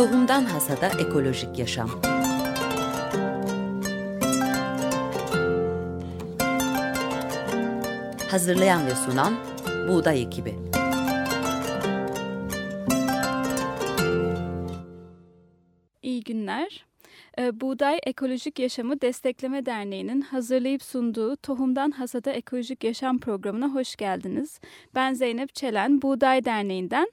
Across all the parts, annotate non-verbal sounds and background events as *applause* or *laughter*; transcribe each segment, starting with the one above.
Tohumdan Hasada Ekolojik Yaşam Hazırlayan ve sunan Buğday Ekibi İyi günler. Ee, Buğday Ekolojik Yaşamı Destekleme Derneği'nin hazırlayıp sunduğu Tohumdan Hasada Ekolojik Yaşam programına hoş geldiniz. Ben Zeynep Çelen, Buğday Derneği'nden.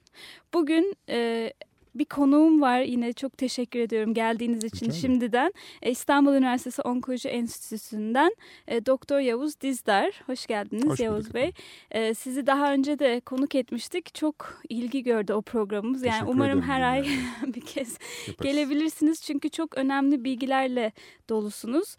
Bugün e, bir konuğum var. Yine çok teşekkür ediyorum geldiğiniz için Rica şimdiden. E, İstanbul Üniversitesi Onkoloji Enstitüsü'nden e, Doktor Yavuz Dizdar. Hoş geldiniz Hoş Yavuz bulduk Bey. E, sizi daha önce de konuk etmiştik. Çok ilgi gördü o programımız. Yani Teşekkür umarım her ay dinleyenler. *laughs* bir kez Yaparız. gelebilirsiniz çünkü çok önemli bilgilerle dolusunuz.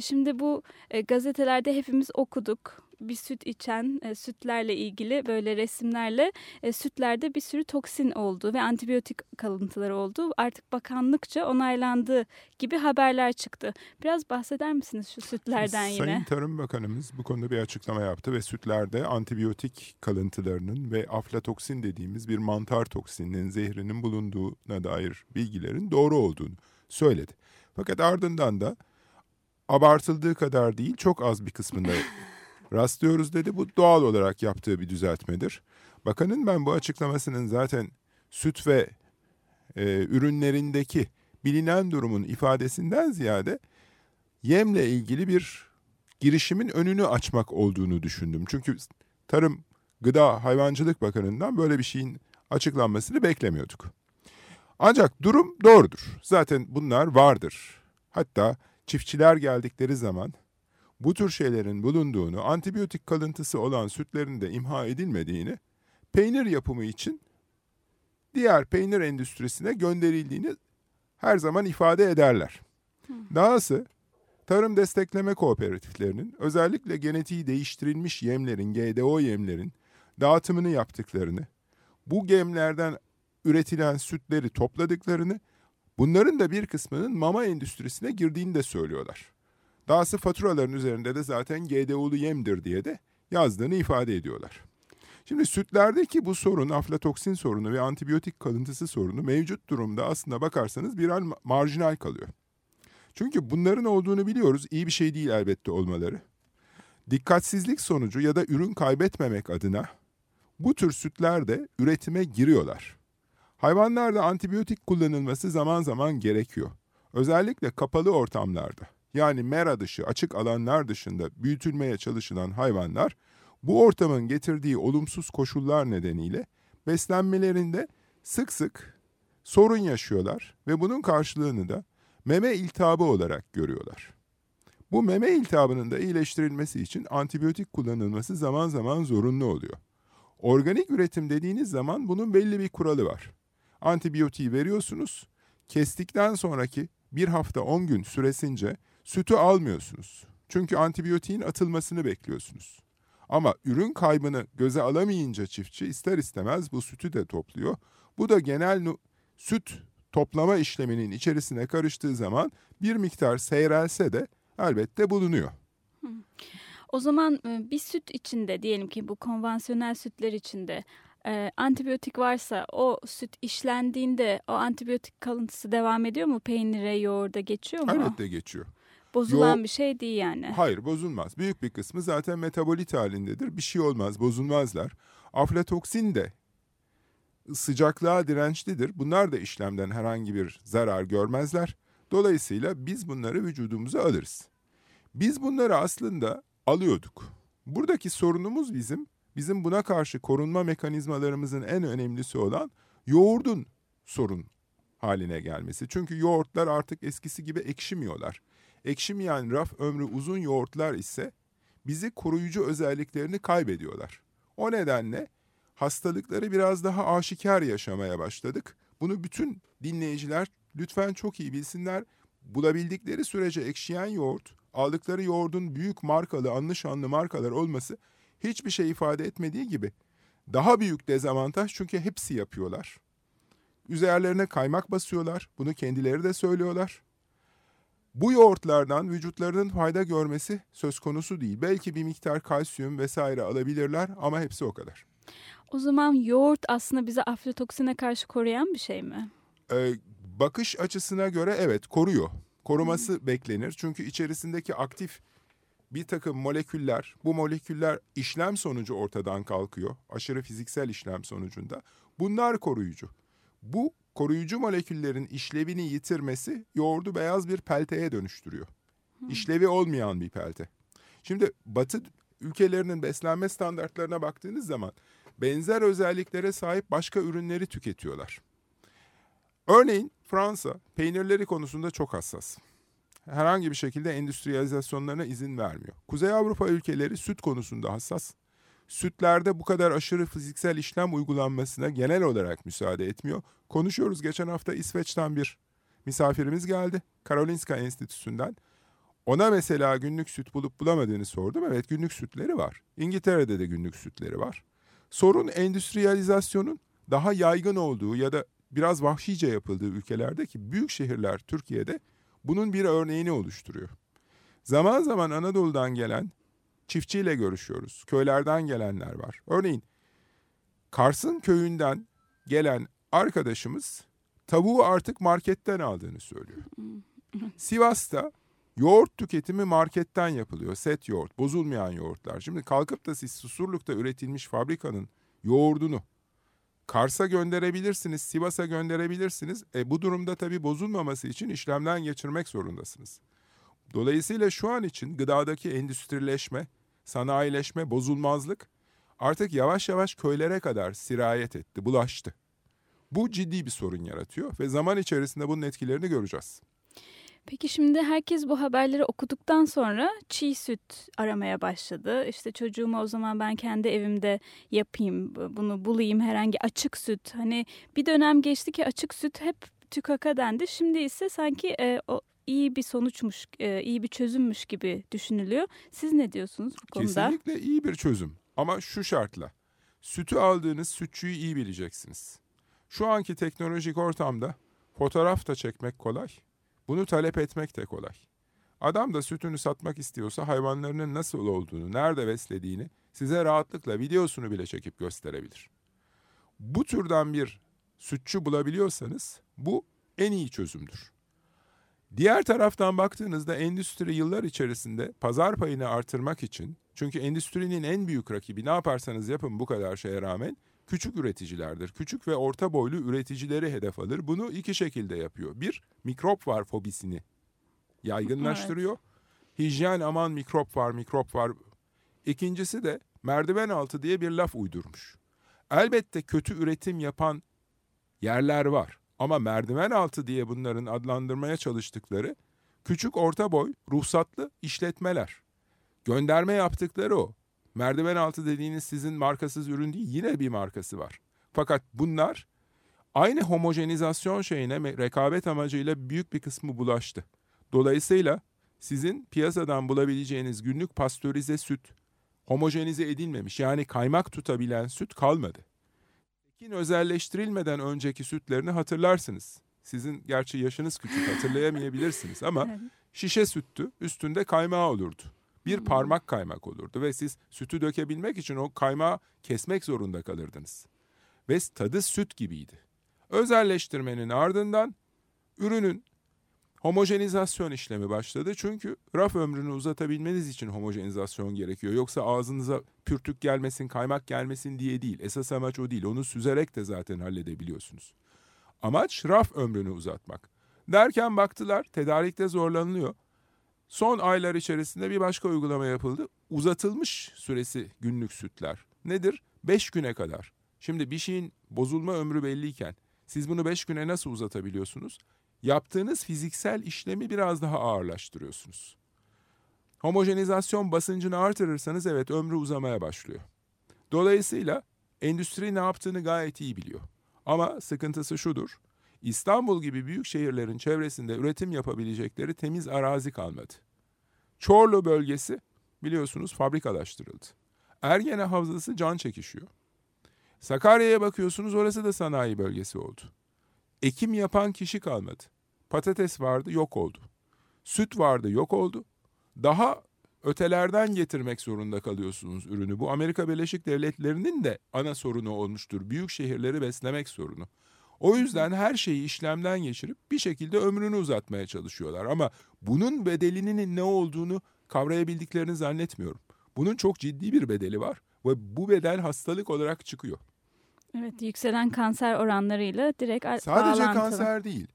Şimdi bu e, gazetelerde hepimiz okuduk. Bir süt içen e, sütlerle ilgili böyle resimlerle e, sütlerde bir sürü toksin olduğu ve antibiyotik kalıntıları olduğu artık bakanlıkça onaylandığı gibi haberler çıktı. Biraz bahseder misiniz şu sütlerden Sayın yine? Tarım Bakanımız bu konuda bir açıklama yaptı ve sütlerde antibiyotik kalıntılarının ve aflatoksin dediğimiz bir mantar toksininin zehrinin bulunduğuna dair bilgilerin doğru olduğunu söyledi. Fakat ardından da abartıldığı kadar değil çok az bir kısmında *laughs* rastlıyoruz dedi. Bu doğal olarak yaptığı bir düzeltmedir. Bakanın ben bu açıklamasının zaten süt ve e, ürünlerindeki bilinen durumun ifadesinden ziyade yemle ilgili bir girişimin önünü açmak olduğunu düşündüm. Çünkü Tarım, Gıda, Hayvancılık Bakanı'ndan böyle bir şeyin açıklanmasını beklemiyorduk. Ancak durum doğrudur. Zaten bunlar vardır. Hatta çiftçiler geldikleri zaman bu tür şeylerin bulunduğunu, antibiyotik kalıntısı olan sütlerin de imha edilmediğini, peynir yapımı için diğer peynir endüstrisine gönderildiğini her zaman ifade ederler. Dahası tarım destekleme kooperatiflerinin özellikle genetiği değiştirilmiş yemlerin, GDO yemlerin dağıtımını yaptıklarını, bu gemlerden üretilen sütleri topladıklarını, bunların da bir kısmının mama endüstrisine girdiğini de söylüyorlar. Dahası faturaların üzerinde de zaten GDO'lu yemdir diye de yazdığını ifade ediyorlar. Şimdi sütlerdeki bu sorun, aflatoksin sorunu ve antibiyotik kalıntısı sorunu mevcut durumda aslında bakarsanız birer ma- marjinal kalıyor. Çünkü bunların olduğunu biliyoruz, iyi bir şey değil elbette olmaları. Dikkatsizlik sonucu ya da ürün kaybetmemek adına bu tür sütler de üretime giriyorlar. Hayvanlarda antibiyotik kullanılması zaman zaman gerekiyor. Özellikle kapalı ortamlarda yani mera dışı açık alanlar dışında büyütülmeye çalışılan hayvanlar bu ortamın getirdiği olumsuz koşullar nedeniyle beslenmelerinde sık sık sorun yaşıyorlar ve bunun karşılığını da meme iltihabı olarak görüyorlar. Bu meme iltihabının da iyileştirilmesi için antibiyotik kullanılması zaman zaman zorunlu oluyor. Organik üretim dediğiniz zaman bunun belli bir kuralı var. Antibiyotiği veriyorsunuz, kestikten sonraki bir hafta 10 gün süresince sütü almıyorsunuz. Çünkü antibiyotiğin atılmasını bekliyorsunuz. Ama ürün kaybını göze alamayınca çiftçi ister istemez bu sütü de topluyor. Bu da genel süt toplama işleminin içerisine karıştığı zaman bir miktar seyrelse de elbette bulunuyor. O zaman e, bir süt içinde diyelim ki bu konvansiyonel sütler içinde e, antibiyotik varsa o süt işlendiğinde o antibiyotik kalıntısı devam ediyor mu? Peynire, yoğurda geçiyor mu? Elbette geçiyor. Bozulan Yo- bir şey değil yani. Hayır bozulmaz. Büyük bir kısmı zaten metabolit halindedir. Bir şey olmaz, bozulmazlar. Aflatoksin de sıcaklığa dirençlidir. Bunlar da işlemden herhangi bir zarar görmezler. Dolayısıyla biz bunları vücudumuza alırız. Biz bunları aslında alıyorduk. Buradaki sorunumuz bizim, bizim buna karşı korunma mekanizmalarımızın en önemlisi olan yoğurdun sorun haline gelmesi. Çünkü yoğurtlar artık eskisi gibi ekşimiyorlar. Ekşimeyen raf ömrü uzun yoğurtlar ise bizi koruyucu özelliklerini kaybediyorlar. O nedenle hastalıkları biraz daha aşikar yaşamaya başladık. Bunu bütün dinleyiciler lütfen çok iyi bilsinler. Bulabildikleri sürece ekşiyen yoğurt, aldıkları yoğurdun büyük markalı, anlı markalar olması hiçbir şey ifade etmediği gibi daha büyük dezavantaj çünkü hepsi yapıyorlar. Üzerlerine kaymak basıyorlar. Bunu kendileri de söylüyorlar. Bu yoğurtlardan vücutlarının fayda görmesi söz konusu değil. Belki bir miktar kalsiyum vesaire alabilirler ama hepsi o kadar. O zaman yoğurt aslında bizi aflatoksine karşı koruyan bir şey mi? Ee, bakış açısına göre evet koruyor. Koruması beklenir çünkü içerisindeki aktif bir takım moleküller, bu moleküller işlem sonucu ortadan kalkıyor. Aşırı fiziksel işlem sonucunda. Bunlar koruyucu. Bu koruyucu moleküllerin işlevini yitirmesi yoğurdu beyaz bir pelteye dönüştürüyor. İşlevi olmayan bir pelte. Şimdi Batı ülkelerinin beslenme standartlarına baktığınız zaman benzer özelliklere sahip başka ürünleri tüketiyorlar. Örneğin Fransa peynirleri konusunda çok hassas. Herhangi bir şekilde endüstriyalizasyonlarına izin vermiyor. Kuzey Avrupa ülkeleri süt konusunda hassas. Sütlerde bu kadar aşırı fiziksel işlem uygulanmasına genel olarak müsaade etmiyor. Konuşuyoruz geçen hafta İsveç'ten bir misafirimiz geldi. Karolinska Enstitüsü'nden. Ona mesela günlük süt bulup bulamadığını sordum. Evet günlük sütleri var. İngiltere'de de günlük sütleri var. Sorun endüstriyalizasyonun daha yaygın olduğu ya da biraz vahşice yapıldığı ülkelerdeki büyük şehirler Türkiye'de bunun bir örneğini oluşturuyor. Zaman zaman Anadolu'dan gelen çiftçiyle görüşüyoruz. Köylerden gelenler var. Örneğin Kars'ın köyünden gelen arkadaşımız tavuğu artık marketten aldığını söylüyor. *laughs* Sivas'ta yoğurt tüketimi marketten yapılıyor. Set yoğurt, bozulmayan yoğurtlar. Şimdi kalkıp da siz Susurluk'ta üretilmiş fabrikanın yoğurdunu Kars'a gönderebilirsiniz, Sivas'a gönderebilirsiniz. E bu durumda tabii bozulmaması için işlemden geçirmek zorundasınız. Dolayısıyla şu an için gıdadaki endüstrileşme, sanayileşme, bozulmazlık artık yavaş yavaş köylere kadar sirayet etti, bulaştı. Bu ciddi bir sorun yaratıyor ve zaman içerisinde bunun etkilerini göreceğiz. Peki şimdi herkes bu haberleri okuduktan sonra çiğ süt aramaya başladı. İşte çocuğumu o zaman ben kendi evimde yapayım, bunu bulayım herhangi açık süt. Hani bir dönem geçti ki açık süt hep tükaka dendi. Şimdi ise sanki e, o iyi bir sonuçmuş, e, iyi bir çözümmüş gibi düşünülüyor. Siz ne diyorsunuz bu konuda? Kesinlikle iyi bir çözüm ama şu şartla. Sütü aldığınız sütçüyü iyi bileceksiniz. Şu anki teknolojik ortamda fotoğraf da çekmek kolay. Bunu talep etmek de kolay. Adam da sütünü satmak istiyorsa hayvanlarının nasıl olduğunu, nerede beslediğini size rahatlıkla videosunu bile çekip gösterebilir. Bu türden bir sütçü bulabiliyorsanız bu en iyi çözümdür. Diğer taraftan baktığınızda endüstri yıllar içerisinde pazar payını artırmak için çünkü endüstrinin en büyük rakibi ne yaparsanız yapın bu kadar şeye rağmen küçük üreticilerdir. Küçük ve orta boylu üreticileri hedef alır. Bunu iki şekilde yapıyor. Bir, mikrop var fobisini yaygınlaştırıyor. Evet. Hijyen aman mikrop var, mikrop var. İkincisi de merdiven altı diye bir laf uydurmuş. Elbette kötü üretim yapan yerler var. Ama merdiven altı diye bunların adlandırmaya çalıştıkları küçük orta boy ruhsatlı işletmeler. Gönderme yaptıkları o. Merdiven altı dediğiniz sizin markasız ürün değil yine bir markası var. Fakat bunlar aynı homojenizasyon şeyine rekabet amacıyla büyük bir kısmı bulaştı. Dolayısıyla sizin piyasadan bulabileceğiniz günlük pastörize süt homojenize edilmemiş yani kaymak tutabilen süt kalmadı. Ekin özelleştirilmeden önceki sütlerini hatırlarsınız. Sizin gerçi yaşınız küçük hatırlayamayabilirsiniz ama *laughs* şişe süttü üstünde kaymağı olurdu bir parmak kaymak olurdu ve siz sütü dökebilmek için o kaymağı kesmek zorunda kalırdınız. Ve tadı süt gibiydi. Özelleştirmenin ardından ürünün homojenizasyon işlemi başladı. Çünkü raf ömrünü uzatabilmeniz için homojenizasyon gerekiyor. Yoksa ağzınıza pürtük gelmesin, kaymak gelmesin diye değil. Esas amaç o değil. Onu süzerek de zaten halledebiliyorsunuz. Amaç raf ömrünü uzatmak. Derken baktılar tedarikte zorlanılıyor. Son aylar içerisinde bir başka uygulama yapıldı. Uzatılmış süresi günlük sütler. Nedir? 5 güne kadar. Şimdi bir şeyin bozulma ömrü belliyken siz bunu 5 güne nasıl uzatabiliyorsunuz? Yaptığınız fiziksel işlemi biraz daha ağırlaştırıyorsunuz. Homojenizasyon basıncını artırırsanız evet ömrü uzamaya başlıyor. Dolayısıyla endüstri ne yaptığını gayet iyi biliyor. Ama sıkıntısı şudur. İstanbul gibi büyük şehirlerin çevresinde üretim yapabilecekleri temiz arazi kalmadı. Çorlu bölgesi biliyorsunuz fabrikalaştırıldı. Ergene Havzası can çekişiyor. Sakarya'ya bakıyorsunuz orası da sanayi bölgesi oldu. Ekim yapan kişi kalmadı. Patates vardı yok oldu. Süt vardı yok oldu. Daha ötelerden getirmek zorunda kalıyorsunuz ürünü. Bu Amerika Birleşik Devletleri'nin de ana sorunu olmuştur. Büyük şehirleri beslemek sorunu. O yüzden her şeyi işlemden geçirip bir şekilde ömrünü uzatmaya çalışıyorlar. Ama bunun bedelinin ne olduğunu kavrayabildiklerini zannetmiyorum. Bunun çok ciddi bir bedeli var ve bu bedel hastalık olarak çıkıyor. Evet, yükselen kanser oranlarıyla direkt Sadece bağlantılı. kanser değil.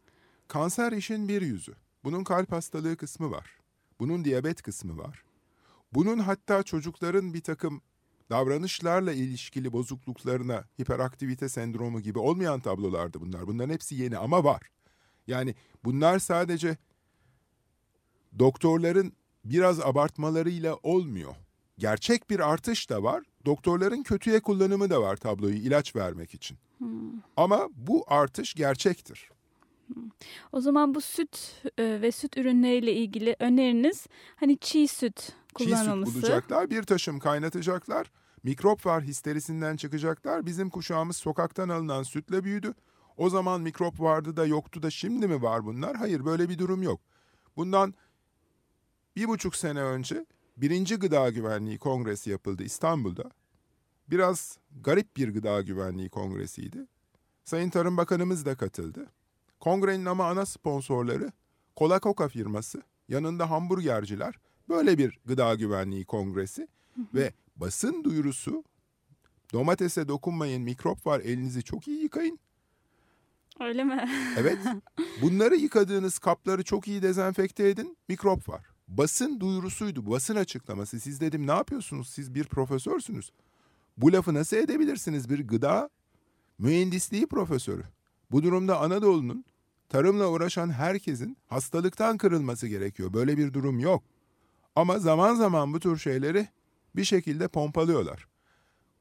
Kanser işin bir yüzü. Bunun kalp hastalığı kısmı var. Bunun diyabet kısmı var. Bunun hatta çocukların bir takım davranışlarla ilişkili bozukluklarına hiperaktivite sendromu gibi olmayan tablolardı bunlar. Bunların hepsi yeni ama var. Yani bunlar sadece doktorların biraz abartmalarıyla olmuyor. Gerçek bir artış da var. Doktorların kötüye kullanımı da var tabloyu ilaç vermek için. Hmm. Ama bu artış gerçektir. O zaman bu süt e, ve süt ürünleriyle ilgili öneriniz hani çiğ süt kullanılması. Çiğ süt bulacaklar, bir taşım kaynatacaklar. Mikrop var histerisinden çıkacaklar. Bizim kuşağımız sokaktan alınan sütle büyüdü. O zaman mikrop vardı da yoktu da şimdi mi var bunlar? Hayır böyle bir durum yok. Bundan bir buçuk sene önce birinci gıda güvenliği kongresi yapıldı İstanbul'da. Biraz garip bir gıda güvenliği kongresiydi. Sayın Tarım Bakanımız da katıldı. Kongrenin ama ana sponsorları Cola Coca firması, yanında hamburgerciler. Böyle bir gıda güvenliği kongresi ve basın duyurusu domatese dokunmayın mikrop var elinizi çok iyi yıkayın. Öyle mi? Evet. *laughs* Bunları yıkadığınız kapları çok iyi dezenfekte edin. Mikrop var. Basın duyurusuydu. Basın açıklaması. Siz dedim ne yapıyorsunuz? Siz bir profesörsünüz. Bu lafı nasıl edebilirsiniz? Bir gıda mühendisliği profesörü. Bu durumda Anadolu'nun tarımla uğraşan herkesin hastalıktan kırılması gerekiyor. Böyle bir durum yok. Ama zaman zaman bu tür şeyleri bir şekilde pompalıyorlar.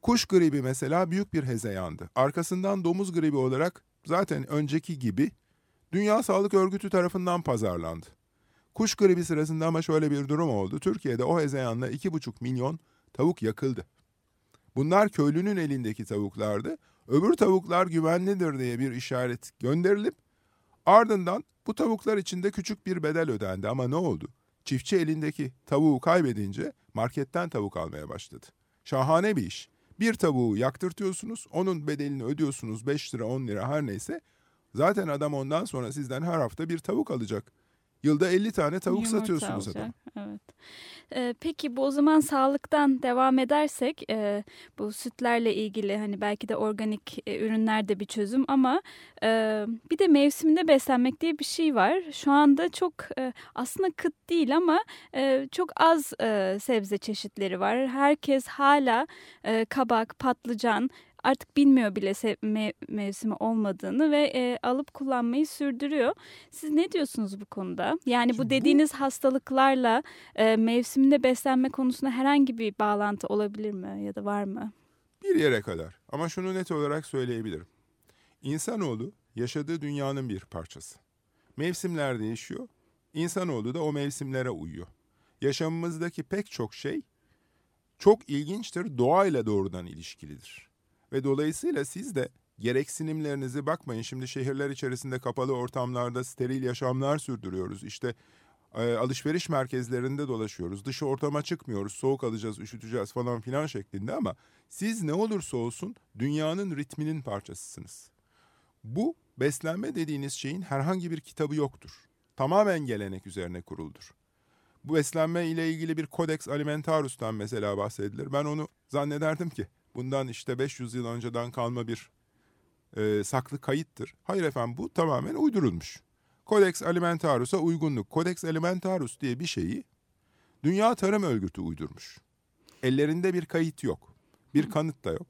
Kuş gribi mesela büyük bir hezeyandı. Arkasından domuz gribi olarak zaten önceki gibi Dünya Sağlık Örgütü tarafından pazarlandı. Kuş gribi sırasında ama şöyle bir durum oldu. Türkiye'de o hezeyanla 2,5 milyon tavuk yakıldı. Bunlar köylünün elindeki tavuklardı. Öbür tavuklar güvenlidir diye bir işaret gönderilip ardından bu tavuklar için de küçük bir bedel ödendi. Ama ne oldu? Çiftçi elindeki tavuğu kaybedince marketten tavuk almaya başladı. Şahane bir iş. Bir tavuğu yaktırtıyorsunuz, onun bedelini ödüyorsunuz 5 lira 10 lira her neyse. Zaten adam ondan sonra sizden her hafta bir tavuk alacak. Yılda 50 tane tavuk Yumurta satıyorsunuz olacak, adam. Evet. Ee, peki bu o zaman sağlıktan devam edersek e, bu sütlerle ilgili hani belki de organik e, ürünler de bir çözüm ama e, bir de mevsiminde beslenmek diye bir şey var. Şu anda çok e, aslında kıt değil ama e, çok az e, sebze çeşitleri var. Herkes hala e, kabak, patlıcan artık bilmiyor bile me mevsimi olmadığını ve e, alıp kullanmayı sürdürüyor. Siz ne diyorsunuz bu konuda? Yani Şimdi bu dediğiniz bu... hastalıklarla e, mevsiminde beslenme konusunda herhangi bir bağlantı olabilir mi ya da var mı? Bir yere kadar ama şunu net olarak söyleyebilirim. İnsanoğlu yaşadığı dünyanın bir parçası. Mevsimler değişiyor. İnsanoğlu da o mevsimlere uyuyor. Yaşamımızdaki pek çok şey çok ilginçtir, doğayla doğrudan ilişkilidir. Ve dolayısıyla siz de gereksinimlerinizi bakmayın. Şimdi şehirler içerisinde kapalı ortamlarda steril yaşamlar sürdürüyoruz. İşte e, alışveriş merkezlerinde dolaşıyoruz. Dış ortama çıkmıyoruz. Soğuk alacağız, üşüteceğiz falan filan şeklinde ama siz ne olursa olsun dünyanın ritminin parçasısınız. Bu beslenme dediğiniz şeyin herhangi bir kitabı yoktur. Tamamen gelenek üzerine kuruldur. Bu beslenme ile ilgili bir Codex Alimentarus'tan mesela bahsedilir. Ben onu zannederdim ki bundan işte 500 yıl önceden kalma bir e, saklı kayıttır. Hayır efendim bu tamamen uydurulmuş. Codex Alimentarus'a uygunluk. Codex Alimentarus diye bir şeyi Dünya Tarım Örgütü uydurmuş. Ellerinde bir kayıt yok. Bir kanıt da yok.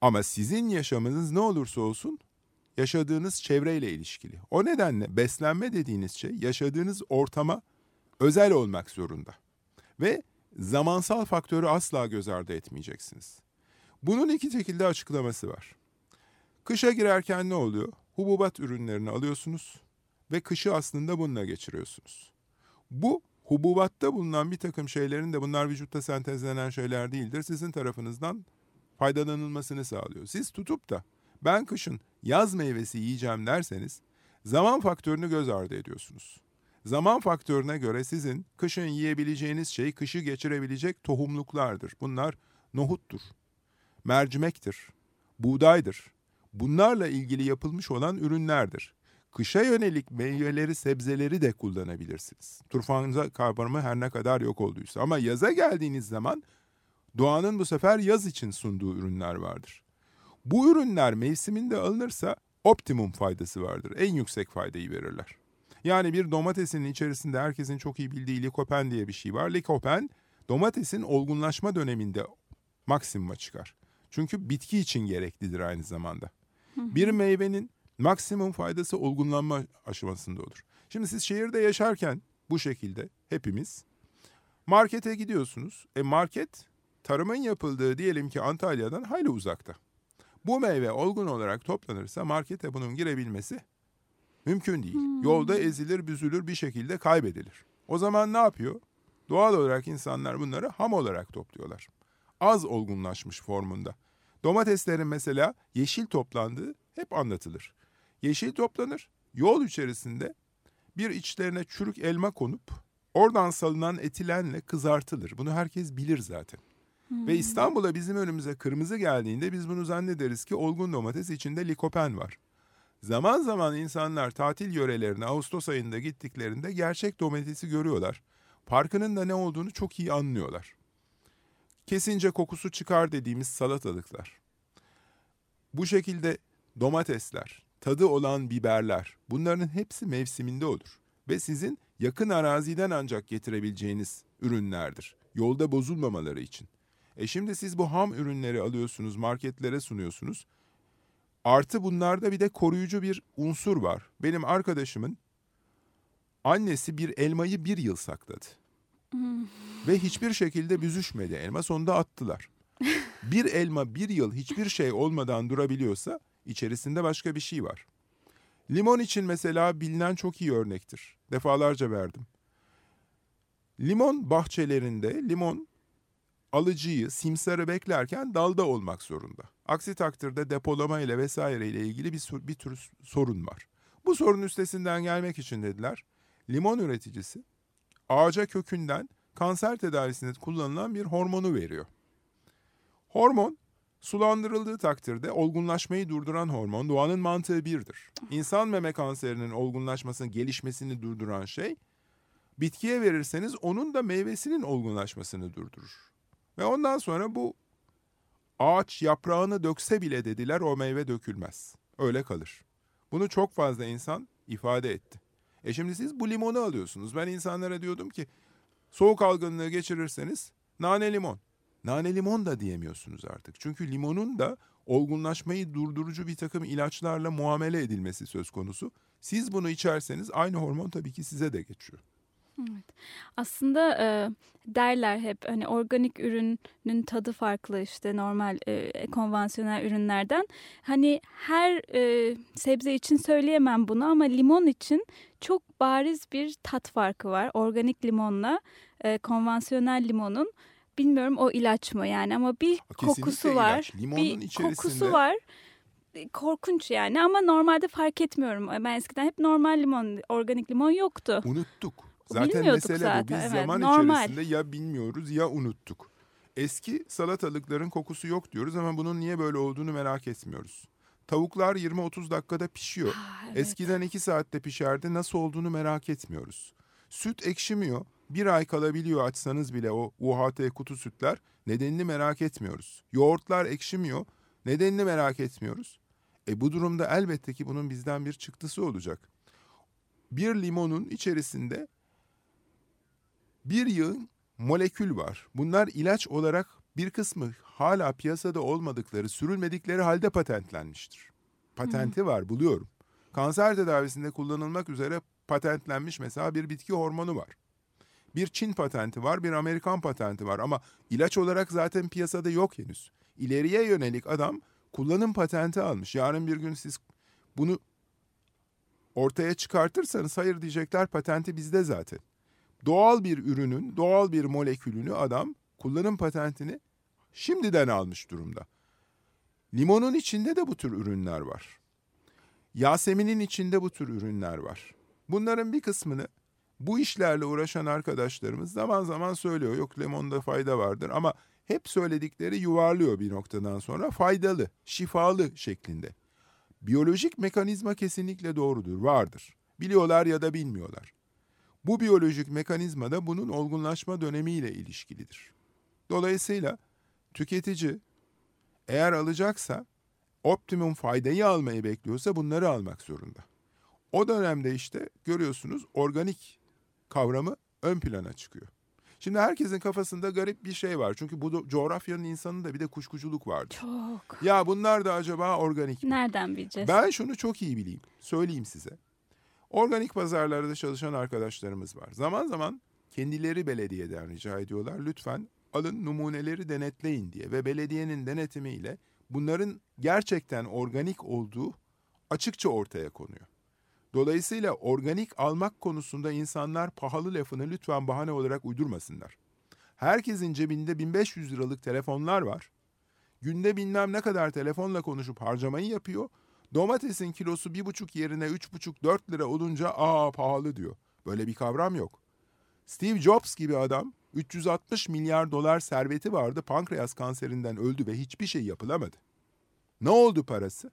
Ama sizin yaşamınız ne olursa olsun yaşadığınız çevreyle ilişkili. O nedenle beslenme dediğiniz şey yaşadığınız ortama özel olmak zorunda. Ve zamansal faktörü asla göz ardı etmeyeceksiniz. Bunun iki şekilde açıklaması var. Kışa girerken ne oluyor? Hububat ürünlerini alıyorsunuz ve kışı aslında bununla geçiriyorsunuz. Bu hububatta bulunan bir takım şeylerin de bunlar vücutta sentezlenen şeyler değildir. Sizin tarafınızdan faydalanılmasını sağlıyor. Siz tutup da ben kışın yaz meyvesi yiyeceğim derseniz zaman faktörünü göz ardı ediyorsunuz. Zaman faktörüne göre sizin kışın yiyebileceğiniz şey kışı geçirebilecek tohumluklardır. Bunlar nohuttur, mercimektir, buğdaydır. bunlarla ilgili yapılmış olan ürünlerdir. Kışa yönelik meyveleri, sebzeleri de kullanabilirsiniz. Turfanca kavramı her ne kadar yok olduysa. Ama yaza geldiğiniz zaman doğanın bu sefer yaz için sunduğu ürünler vardır. Bu ürünler mevsiminde alınırsa optimum faydası vardır. En yüksek faydayı verirler. Yani bir domatesin içerisinde herkesin çok iyi bildiği likopen diye bir şey var. Likopen domatesin olgunlaşma döneminde maksimuma çıkar. Çünkü bitki için gereklidir aynı zamanda. Bir meyvenin maksimum faydası olgunlanma aşamasında olur. Şimdi siz şehirde yaşarken bu şekilde hepimiz markete gidiyorsunuz. E market tarımın yapıldığı diyelim ki Antalya'dan hayli uzakta. Bu meyve olgun olarak toplanırsa markete bunun girebilmesi mümkün değil. Hmm. Yolda ezilir, büzülür bir şekilde kaybedilir. O zaman ne yapıyor? Doğal olarak insanlar bunları ham olarak topluyorlar. Az olgunlaşmış formunda. Domateslerin mesela yeşil toplandığı hep anlatılır. Yeşil toplanır, yol içerisinde bir içlerine çürük elma konup oradan salınan etilenle kızartılır. Bunu herkes bilir zaten. Hmm. Ve İstanbul'a bizim önümüze kırmızı geldiğinde biz bunu zannederiz ki olgun domates içinde likopen var. Zaman zaman insanlar tatil yörelerine Ağustos ayında gittiklerinde gerçek domatesi görüyorlar. Parkının da ne olduğunu çok iyi anlıyorlar. Kesince kokusu çıkar dediğimiz salatalıklar. Bu şekilde domatesler, tadı olan biberler bunların hepsi mevsiminde olur. Ve sizin yakın araziden ancak getirebileceğiniz ürünlerdir. Yolda bozulmamaları için. E şimdi siz bu ham ürünleri alıyorsunuz, marketlere sunuyorsunuz. Artı bunlarda bir de koruyucu bir unsur var. Benim arkadaşımın annesi bir elmayı bir yıl sakladı. Hmm. Ve hiçbir şekilde büzüşmedi elma sonunda attılar. *laughs* bir elma bir yıl hiçbir şey olmadan durabiliyorsa içerisinde başka bir şey var. Limon için mesela bilinen çok iyi örnektir. Defalarca verdim. Limon bahçelerinde limon alıcıyı, simsarı beklerken dalda olmak zorunda. Aksi takdirde depolama ile vesaire ile ilgili bir, bir tür sorun var. Bu sorun üstesinden gelmek için dediler, limon üreticisi ağaca kökünden kanser tedavisinde kullanılan bir hormonu veriyor. Hormon sulandırıldığı takdirde olgunlaşmayı durduran hormon doğanın mantığı birdir. İnsan meme kanserinin olgunlaşmasını, gelişmesini durduran şey bitkiye verirseniz onun da meyvesinin olgunlaşmasını durdurur. Ve ondan sonra bu ağaç yaprağını dökse bile dediler o meyve dökülmez. Öyle kalır. Bunu çok fazla insan ifade etti. E şimdi siz bu limonu alıyorsunuz. Ben insanlara diyordum ki soğuk algınlığı geçirirseniz nane limon. Nane limon da diyemiyorsunuz artık. Çünkü limonun da olgunlaşmayı durdurucu bir takım ilaçlarla muamele edilmesi söz konusu. Siz bunu içerseniz aynı hormon tabii ki size de geçiyor. Evet. Aslında e, derler hep hani organik ürünün tadı farklı işte normal e, konvansiyonel ürünlerden. Hani her e, sebze için söyleyemem bunu ama limon için çok bariz bir tat farkı var. Organik limonla e, konvansiyonel limonun bilmiyorum o ilaç mı yani ama bir Kesinlikle kokusu var. Limonun bir içerisinde... kokusu var korkunç yani ama normalde fark etmiyorum. Ben eskiden hep normal limon, organik limon yoktu. Unuttuk. Zaten mesele zaten. bu. Biz evet, zaman normal. içerisinde ya bilmiyoruz ya unuttuk. Eski salatalıkların kokusu yok diyoruz ama bunun niye böyle olduğunu merak etmiyoruz. Tavuklar 20-30 dakikada pişiyor. Ha, evet. Eskiden 2 saatte pişerdi nasıl olduğunu merak etmiyoruz. Süt ekşimiyor. Bir ay kalabiliyor açsanız bile o UHT kutu sütler. Nedenini merak etmiyoruz. Yoğurtlar ekşimiyor. Nedenini merak etmiyoruz. E bu durumda elbette ki bunun bizden bir çıktısı olacak. Bir limonun içerisinde bir yığın molekül var. Bunlar ilaç olarak bir kısmı hala piyasada olmadıkları, sürülmedikleri halde patentlenmiştir. Patenti var, buluyorum. Kanser tedavisinde kullanılmak üzere patentlenmiş mesela bir bitki hormonu var. Bir Çin patenti var, bir Amerikan patenti var ama ilaç olarak zaten piyasada yok henüz. İleriye yönelik adam kullanım patenti almış. Yarın bir gün siz bunu ortaya çıkartırsanız hayır diyecekler patenti bizde zaten doğal bir ürünün, doğal bir molekülünü adam kullanım patentini şimdiden almış durumda. Limonun içinde de bu tür ürünler var. Yasemin'in içinde bu tür ürünler var. Bunların bir kısmını bu işlerle uğraşan arkadaşlarımız zaman zaman söylüyor. Yok limonda fayda vardır ama hep söyledikleri yuvarlıyor bir noktadan sonra faydalı, şifalı şeklinde. biyolojik mekanizma kesinlikle doğrudur, vardır. Biliyorlar ya da bilmiyorlar. Bu biyolojik mekanizma da bunun olgunlaşma dönemiyle ilişkilidir. Dolayısıyla tüketici eğer alacaksa optimum faydayı almayı bekliyorsa bunları almak zorunda. O dönemde işte görüyorsunuz organik kavramı ön plana çıkıyor. Şimdi herkesin kafasında garip bir şey var. Çünkü bu coğrafyanın insanında bir de kuşkuculuk vardı. Çok. Ya bunlar da acaba organik mi? Nereden bileceğiz? Ben şunu çok iyi bileyim. Söyleyeyim size. Organik pazarlarda çalışan arkadaşlarımız var. Zaman zaman kendileri belediyeden rica ediyorlar. Lütfen alın numuneleri denetleyin diye ve belediyenin denetimiyle bunların gerçekten organik olduğu açıkça ortaya konuyor. Dolayısıyla organik almak konusunda insanlar pahalı lafını lütfen bahane olarak uydurmasınlar. Herkesin cebinde 1500 liralık telefonlar var. Günde bilmem ne kadar telefonla konuşup harcamayı yapıyor. Domatesin kilosu bir buçuk yerine üç buçuk dört lira olunca aa pahalı diyor. Böyle bir kavram yok. Steve Jobs gibi adam 360 milyar dolar serveti vardı pankreas kanserinden öldü ve hiçbir şey yapılamadı. Ne oldu parası?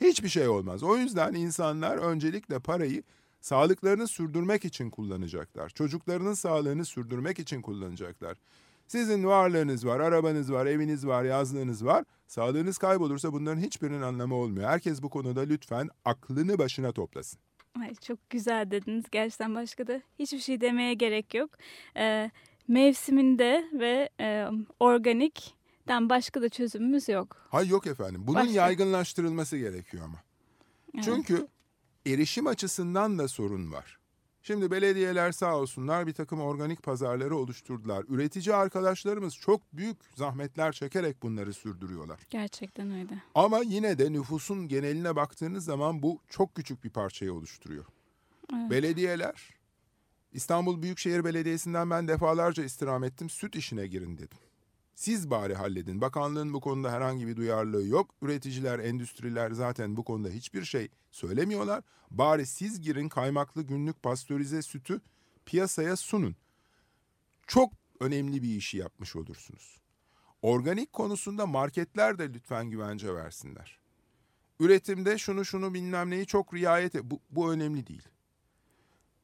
Hiçbir şey olmaz. O yüzden insanlar öncelikle parayı sağlıklarını sürdürmek için kullanacaklar. Çocuklarının sağlığını sürdürmek için kullanacaklar. Sizin varlığınız var, arabanız var, eviniz var, yazlığınız var. Sağlığınız kaybolursa bunların hiçbirinin anlamı olmuyor. Herkes bu konuda lütfen aklını başına toplasın. Ay, çok güzel dediniz. Gerçekten başka da hiçbir şey demeye gerek yok. Ee, mevsiminde ve e, organikten başka da çözümümüz yok. Hayır yok efendim. Bunun Başka? yaygınlaştırılması gerekiyor ama. Evet. Çünkü erişim açısından da sorun var. Şimdi belediyeler sağ olsunlar bir takım organik pazarları oluşturdular. Üretici arkadaşlarımız çok büyük zahmetler çekerek bunları sürdürüyorlar. Gerçekten öyle. Ama yine de nüfusun geneline baktığınız zaman bu çok küçük bir parçayı oluşturuyor. Evet. Belediyeler, İstanbul Büyükşehir Belediyesi'nden ben defalarca istirham ettim, süt işine girin dedim. Siz bari halledin. Bakanlığın bu konuda herhangi bir duyarlılığı yok. Üreticiler, endüstriler zaten bu konuda hiçbir şey söylemiyorlar. Bari siz girin kaymaklı günlük pastörize sütü piyasaya sunun. Çok önemli bir işi yapmış olursunuz. Organik konusunda marketler de lütfen güvence versinler. Üretimde şunu şunu bilmem neyi çok riayet et. Bu, bu önemli değil.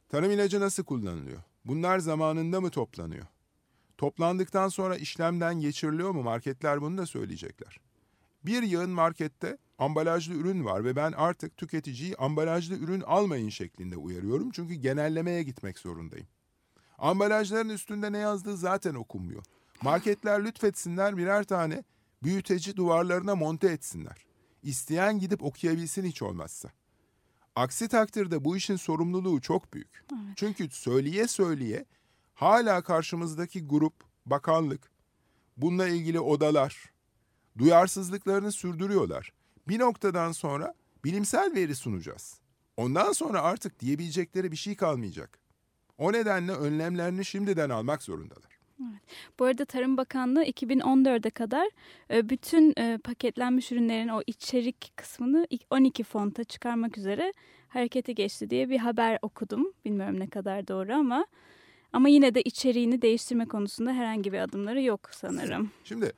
Tarım ilacı nasıl kullanılıyor? Bunlar zamanında mı toplanıyor? Toplandıktan sonra işlemden geçiriliyor mu? Marketler bunu da söyleyecekler. Bir yığın markette ambalajlı ürün var ve ben artık tüketiciyi ambalajlı ürün almayın şeklinde uyarıyorum. Çünkü genellemeye gitmek zorundayım. Ambalajların üstünde ne yazdığı zaten okunmuyor. Marketler lütfetsinler birer tane büyüteci duvarlarına monte etsinler. İsteyen gidip okuyabilsin hiç olmazsa. Aksi takdirde bu işin sorumluluğu çok büyük. Çünkü söyleye söyleye hala karşımızdaki grup, bakanlık, bununla ilgili odalar duyarsızlıklarını sürdürüyorlar. Bir noktadan sonra bilimsel veri sunacağız. Ondan sonra artık diyebilecekleri bir şey kalmayacak. O nedenle önlemlerini şimdiden almak zorundalar. Bu arada Tarım Bakanlığı 2014'e kadar e, bütün e, paketlenmiş ürünlerin o içerik kısmını 12 fonta çıkarmak üzere harekete geçti diye bir haber okudum. Bilmiyorum ne kadar doğru ama ama yine de içeriğini değiştirme konusunda herhangi bir adımları yok sanırım. *laughs* Şimdi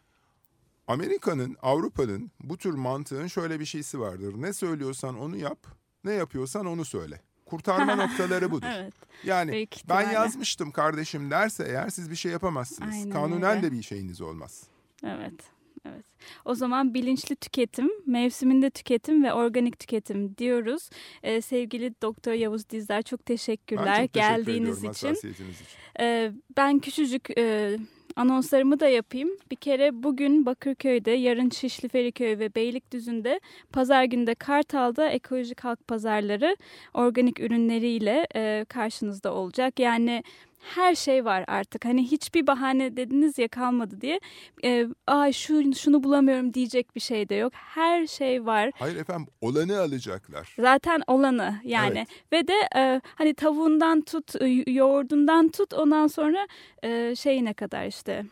Amerika'nın, Avrupa'nın bu tür mantığın şöyle bir şeysi vardır. Ne söylüyorsan onu yap, ne yapıyorsan onu söyle. Kurtarma *laughs* noktaları budur. Evet. Yani ben yazmıştım kardeşim derse eğer siz bir şey yapamazsınız. Aynen Kanunen öyle. de bir şeyiniz olmaz. Evet. Evet. O zaman bilinçli tüketim, mevsiminde tüketim ve organik tüketim diyoruz. Ee, sevgili Doktor Yavuz Dizdar çok teşekkürler ben çok teşekkür geldiğiniz için. için. Ee, ben küçücük e, anonslarımı da yapayım. Bir kere bugün Bakırköy'de, yarın Şişli Feriköy ve Beylikdüzü'nde, pazar günde Kartal'da ekolojik halk pazarları organik ürünleriyle e, karşınızda olacak. Yani her şey var artık. Hani hiçbir bahane dediniz ya kalmadı diye. E, Ay şu şunu bulamıyorum diyecek bir şey de yok. Her şey var. Hayır efendim olanı alacaklar. Zaten olanı yani Evet. ve de e, hani tavuğundan tut e, yoğurdundan tut ondan sonra e, şeyine kadar işte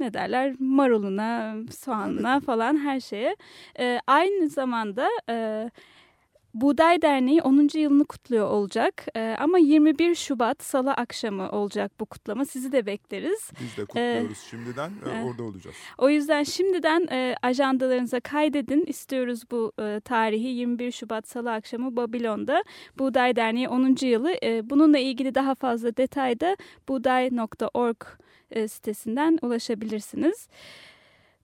ne derler maruluna soğanına falan her şeye E, aynı zamanda e, Buğday Derneği 10. yılını kutluyor olacak ee, ama 21 Şubat Salı akşamı olacak bu kutlama. Sizi de bekleriz. Biz de kutluyoruz ee, şimdiden e, orada olacağız. O yüzden şimdiden e, ajandalarınıza kaydedin. İstiyoruz bu e, tarihi 21 Şubat Salı akşamı Babilon'da Buğday Derneği 10. yılı. E, bununla ilgili daha fazla detayda buğday.org e, sitesinden ulaşabilirsiniz.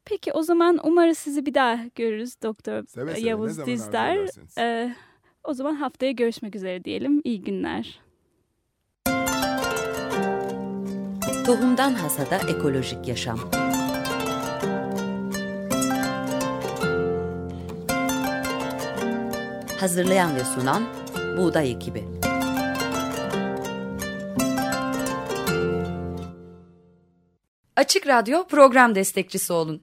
Peki o zaman umarız sizi bir daha görürüz Doktor seve seve, Yavuz Dizdar. Ee, o zaman haftaya görüşmek üzere diyelim. İyi günler. Tohumdan Hasada Ekolojik Yaşam Hazırlayan ve sunan Buğday Ekibi Açık Radyo program destekçisi olun